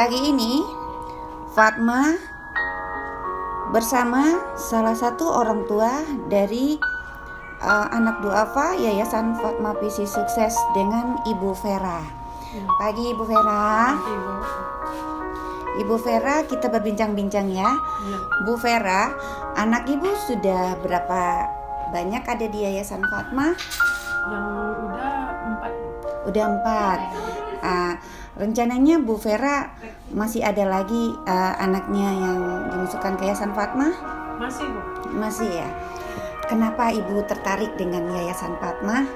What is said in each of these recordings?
Pagi ini Fatma bersama salah satu orang tua dari uh, anak duafa Yayasan Fatma Visi Sukses dengan Ibu Vera. Pagi Ibu Vera. Ibu. Ibu Vera kita berbincang-bincang ya. Ya. Bu Vera, anak Ibu sudah berapa banyak ada di Yayasan Fatma? Yang udah empat. Udah empat. Ah, rencananya Bu Vera masih ada lagi ah, anaknya yang dimasukkan ke Yayasan Fatma? Masih bu. Masih ya. Kenapa Ibu tertarik dengan Yayasan Fatma?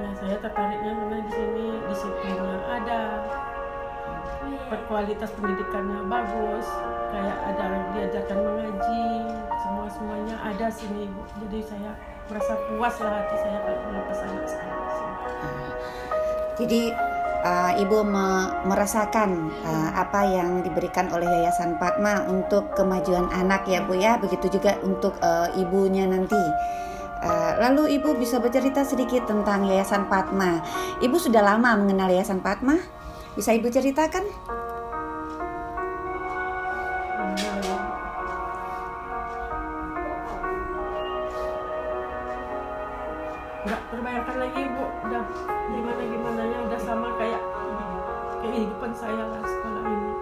Ya saya tertariknya karena di sini disiplinnya ada, berkualitas pendidikannya bagus, kayak ada diajarkan mengaji, semua semuanya ada sini bu. Jadi saya merasa puas lah hati saya kalau melepas anak saya. Jadi ah, Ibu me- merasakan ah, apa yang diberikan oleh Yayasan Fatma untuk kemajuan anak ya Bu ya. Begitu juga untuk eh, ibunya nanti. Ah, lalu Ibu bisa bercerita sedikit tentang Yayasan Fatma. Ibu sudah lama mengenal Yayasan Fatma? Bisa Ibu ceritakan? Nggak terbayarkan lagi bu. Udah gimana gimana nya udah sama kayak kehidupan saya lah sekolah ini.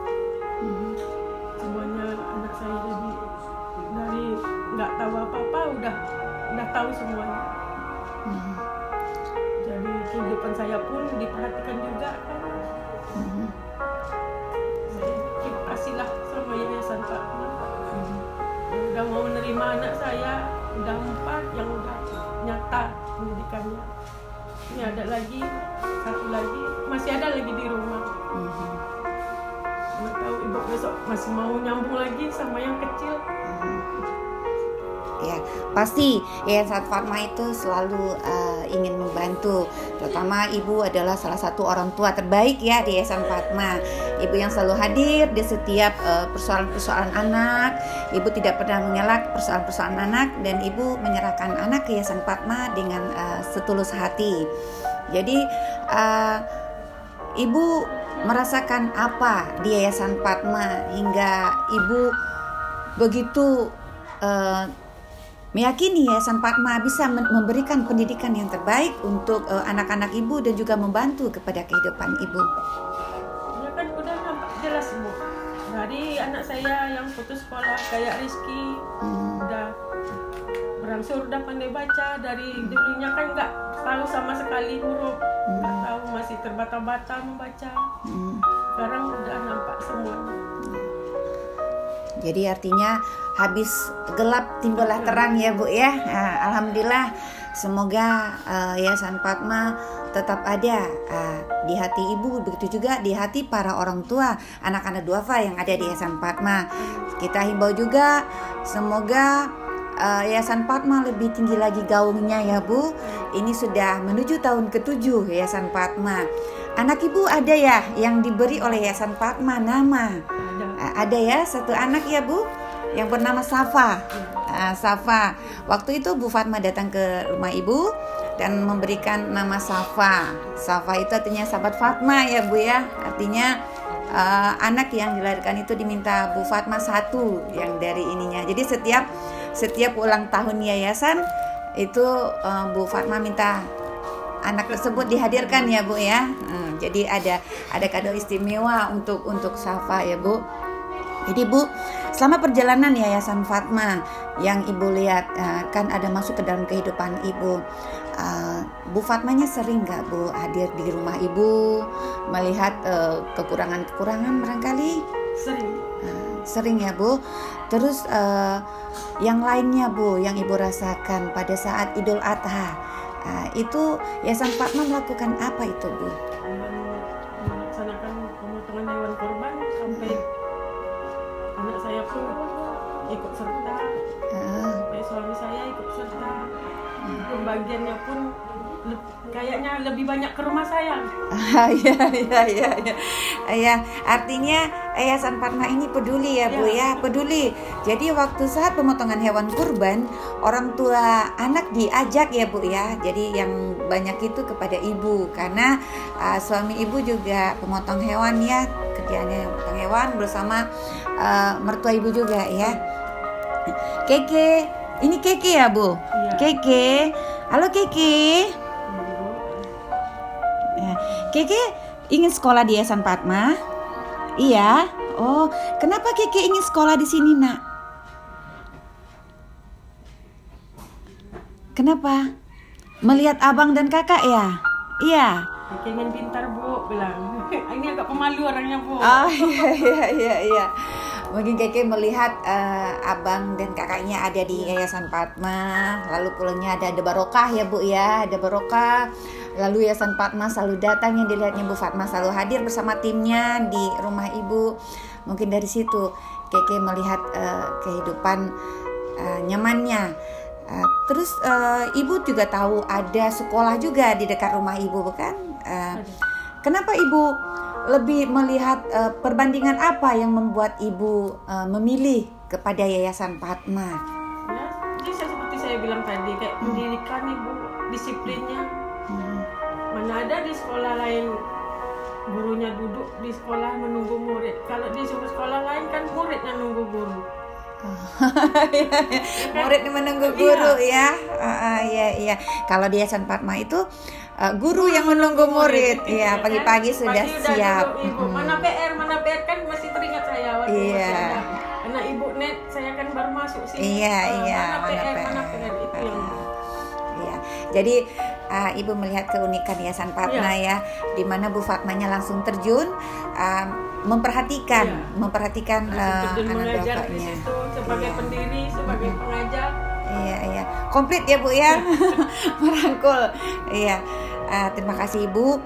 Semuanya anak saya jadi dari nggak tahu apa apa udah udah tahu semuanya. Mhm. jadi kehidupan saya pun diperhatikan juga kan. Mhm. saya terima kasih lah sama yayasan Pak udah mau menerima anak saya udah empat yang udah nyata pendidikannya ini ada lagi satu lagi masih ada lagi di rumah nggak tahu ibu besok masih mau nyambung lagi sama yang kecil Ya, pasti Yayasan Fatma itu selalu uh, ingin membantu. Terutama ibu adalah salah satu orang tua terbaik ya di Yayasan Fatma. Ibu yang selalu hadir di setiap uh, persoalan-persoalan anak. Ibu tidak pernah mengelak persoalan-persoalan anak dan ibu menyerahkan anak ke Yayasan Fatma dengan uh, setulus hati. Jadi uh, ibu merasakan apa di Yayasan Fatma hingga ibu begitu uh, meyakini Yayasan Fatma bisa memberikan pendidikan yang terbaik untuk uh, anak-anak ibu dan juga membantu kepada kehidupan ibu. Anak saya yang putus sekolah kayak Rizky. Hmm, udah berangsur udah pandai baca dari dulunya. Kan nggak tahu sama sekali huruf. Nggak tahu masih terbata-bata membaca. Hmm. sekarang udah nampak semuanya Jadi artinya habis gelap timbullah terang ya Bu ya. Nah, Alhamdulillah semoga uh, Yayasan Fatma tetap ada uh, di hati ibu begitu juga di hati para orang tua anak-anak duafa yang ada di Yayasan Fatma. Kita himbau juga semoga uh, Yayasan Fatma lebih tinggi lagi gaungnya ya Bu. Ini sudah menuju tahun ketujuh Yayasan Fatma. Anak ibu ada ya yang diberi oleh Yayasan Fatma nama. ada Ada ya satu anak ya Bu yang bernama Safa. Ah, Safa. Waktu itu Bu Fatma datang ke rumah Ibu dan memberikan nama Safa. Safa itu artinya sahabat Fatma ya Bu ya. Artinya ah, anak yang dilahirkan itu diminta Bu Fatma satu yang dari ininya. Jadi setiap setiap ulang tahun yayasan itu ah, Bu Fatma minta anak tersebut dihadirkan ya Bu ya. Hmm, jadi ada ada kado istimewa untuk untuk Safa ya Bu. Jadi Bu, selama perjalanan Yayasan Fatma yang Ibu lihat eh, kan ada masuk ke dalam kehidupan Ibu. Eh, Bu Fatmanya sering nggak Bu hadir di rumah Ibu melihat eh, kekurangan-kekurangan barangkali? sering sering ya Bu. Terus yang lainnya Bu yang Ibu rasakan pada saat Idul Adha itu Yayasan Fatma melakukan apa itu Bu? Ikut serta sampai suami saya ikut serta pembagiannya pun le- kayaknya lebih banyak ke rumah saya Ah, ya, ya, ya, ya. Ya, artinya Yayasan Fatma ini peduli ya, Bu ya, peduli. Jadi waktu saat pemotongan hewan kurban, orang tua anak diajak ya, Bu ya. Jadi yang banyak itu kepada ibu karena ah, suami ibu juga pemotong hewan ya. Bang Hewan bersama uh, mertua ibu juga ya. Keke, ini Keke ya Bu? Iya. Keke, halo Keke. Ya. Keke ingin sekolah di Yayasan Padma? Iya. Oh, kenapa Keke ingin sekolah di sini, Nak? Kenapa? Melihat abang dan kakak ya? Iya. Pengen pintar bu, bilang. Ini agak pemalu orangnya bu. Oh iya iya iya iya. Mungkin Keke melihat eh, abang dan kakaknya ada di Yayasan Padma, lalu pulangnya ada ada barokah ya Bu ya, ada barokah. Lalu Yayasan Padma selalu datang yang dilihatnya Bu Fatma selalu hadir bersama timnya di rumah Ibu. Mungkin dari situ Keke melihat eh, kehidupan eh, nyamannya. Eh, terus eh, Ibu juga tahu ada sekolah juga di dekat rumah Ibu bukan? Eh, Kenapa ibu lebih melihat eh, perbandingan apa yang membuat ibu eh, memilih kepada Yayasan Padma? Ya, jadi saya seperti saya bilang tadi, kayak pendidikan ibu, disiplinnya. Hmm. Mana ada di sekolah lain gurunya duduk di sekolah menunggu murid. Kalau di sekolah lain kan murid yang nunggu guru. Murid menunggu guru ya, Ah, ah, iya iya. Kalau di Yayasan Padma itu eh, guru yang menunggu murid, Iya ya pagi-pagi sudah Pagi siap. ibu, Hmm. mana PR, mana PR kan masih teringat saya waktu Iya. Karena ibu net, saya kan baru masuk sini. Iya Eh, iya. Mana PR, mana PR itu yang Iya. Jadi uh, ibu melihat keunikan Yayasan Padma Iya. ya, di mana Bu Fatmanya langsung terjun uh, memperhatikan, Iya. memperhatikan langsung uh, anak bapaknya. Sebagai Iya. pendiri, sebagai pengajar. Iya iya, komplit ya Bu ya, merangkul. Iya, Uh, terima kasih Ibu.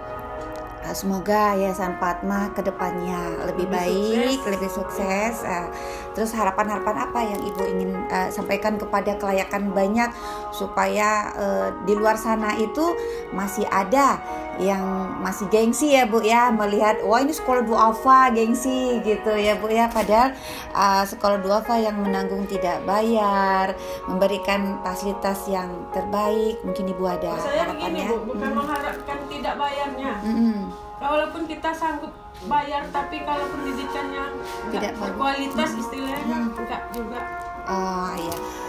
Uh, Semoga Yayasan Padma ke depannya lebih, Lebih baik, sukses. lebih sukses. Uh, terus harapan-harapan apa yang Ibu ingin uh, sampaikan kepada kelayakan banyak supaya uh, di luar sana itu masih ada yang masih gengsi ya Bu ya melihat wah ini sekolah duafa gengsi gitu ya Bu ya padahal uh, sekolah duafa yang menanggung tidak bayar memberikan fasilitas yang terbaik mungkin Ibu ada saya begini harapannya bu, bukan mengharapkan tidak bayarnya. Mm-mm. Walaupun kita sanggup bayar, tapi kalau pendidikannya Tidak berkualitas istilahnya, Hmm. enggak juga. Oh iya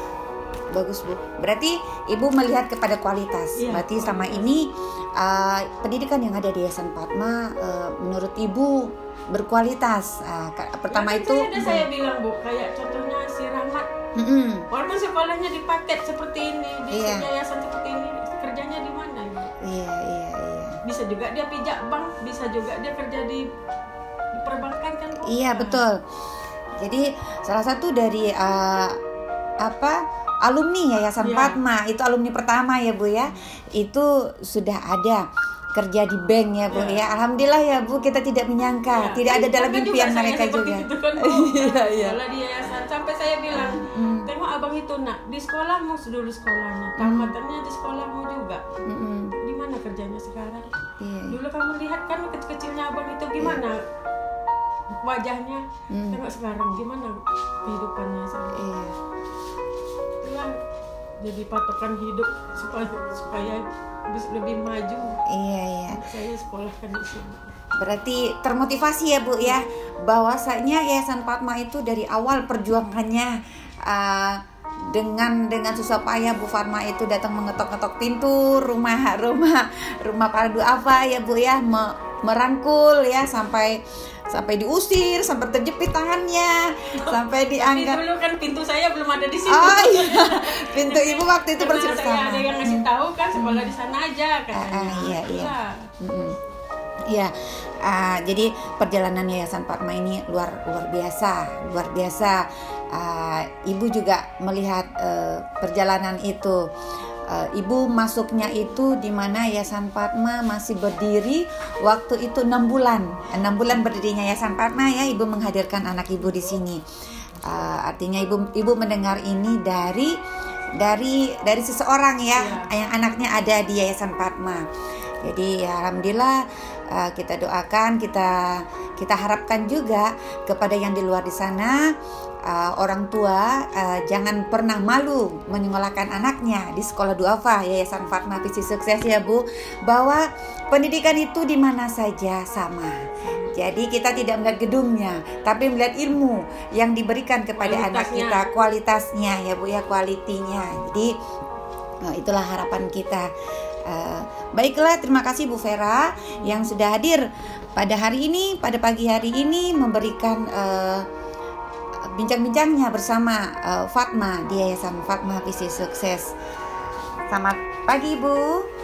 bagus Bu berarti Ibu melihat kepada kualitas Iya, berarti sama ini uh, pendidikan yang ada di Yayasan Padma uh, menurut Ibu berkualitas Uh, pertama Ya, itu ada saya bilang bu, kayak contohnya si Rahmat, Mm-mm. walaupun sekolahnya dipaket seperti ini, di Iya. yayasan seperti ini, kerjanya di mana? Ibu? Iya, iya, iya. Bisa juga dia pijak bank, bisa juga dia kerja di, di perbankan kan bu? Iya, Nah, betul. Jadi salah satu dari uh, apa alumni Yayasan. Padma itu alumni pertama ya Bu ya. Itu sudah ada kerja di bank ya Bu Iya. ya. Alhamdulillah ya Bu kita tidak menyangka, Ya, tidak ada dalam juga impian saya mereka juga. Kan. Iya, iya. Sekolah di yayasan sampai saya bilang, Mm, tengok abang itu nak di sekolahmu dulu sekolahnya, tamatannya di sekolahmu juga. mm, mm. Di mana kerjanya sekarang? Iya. Dulu kamu lihat kan kecil-kecilnya abang itu gimana wajahnya. Hmm. Tengok sekarang gimana kehidupannya sekarang. Iya. Jadi patokan hidup supaya supaya bisa lebih maju. Iya, iya. Saya sekolahkan di sini. Berarti termotivasi ya Bu ya bahwasanya Yayasan Padma itu dari awal perjuangannya uh, dengan dengan susah payah Bu Fatma itu datang mengetok-ketok pintu rumah rumah rumah para duafa ya Bu ya me- merangkul ya sampai sampai diusir sampai terjepit tangannya sampai Tapi dianggap dulu kan pintu saya belum ada di sini. oh iya pintu ibu waktu itu bersih saya bersama ada yang ngasih tahu kan sekolah di sana aja katanya. Ah, ah, iya, iya. Iya, ah, jadi perjalanan Yayasan Padma ini luar luar biasa, luar biasa. Ah, ibu juga melihat eh, perjalanan itu. Eh, ibu masuknya itu di mana Yayasan Padma masih berdiri waktu itu enam bulan, enam bulan berdirinya Yayasan Padma ya. Ibu menghadirkan anak ibu di sini. Ah, artinya ibu ibu mendengar ini dari dari dari seseorang ya Iya. yang anaknya ada di Yayasan Padma. Jadi ya alhamdulillah uh, kita doakan, kita kita harapkan juga kepada yang di luar di sana uh, orang tua uh, jangan pernah malu menyekolahkan anaknya di sekolah duafa Yayasan Fatma Visi Sukses ya Bu bahwa pendidikan itu di mana saja sama. Jadi kita tidak melihat gedungnya, tapi melihat ilmu yang diberikan kepada anak kita, kualitasnya ya Bu ya, kualitinya. Jadi oh, itulah harapan kita. Uh, baiklah, terima kasih Bu Vera yang sudah hadir pada hari ini, pada pagi hari ini memberikan uh, bincang-bincangnya bersama uh, Fatma di Yayasan Fatma Visi Sukses. Selamat pagi, Bu.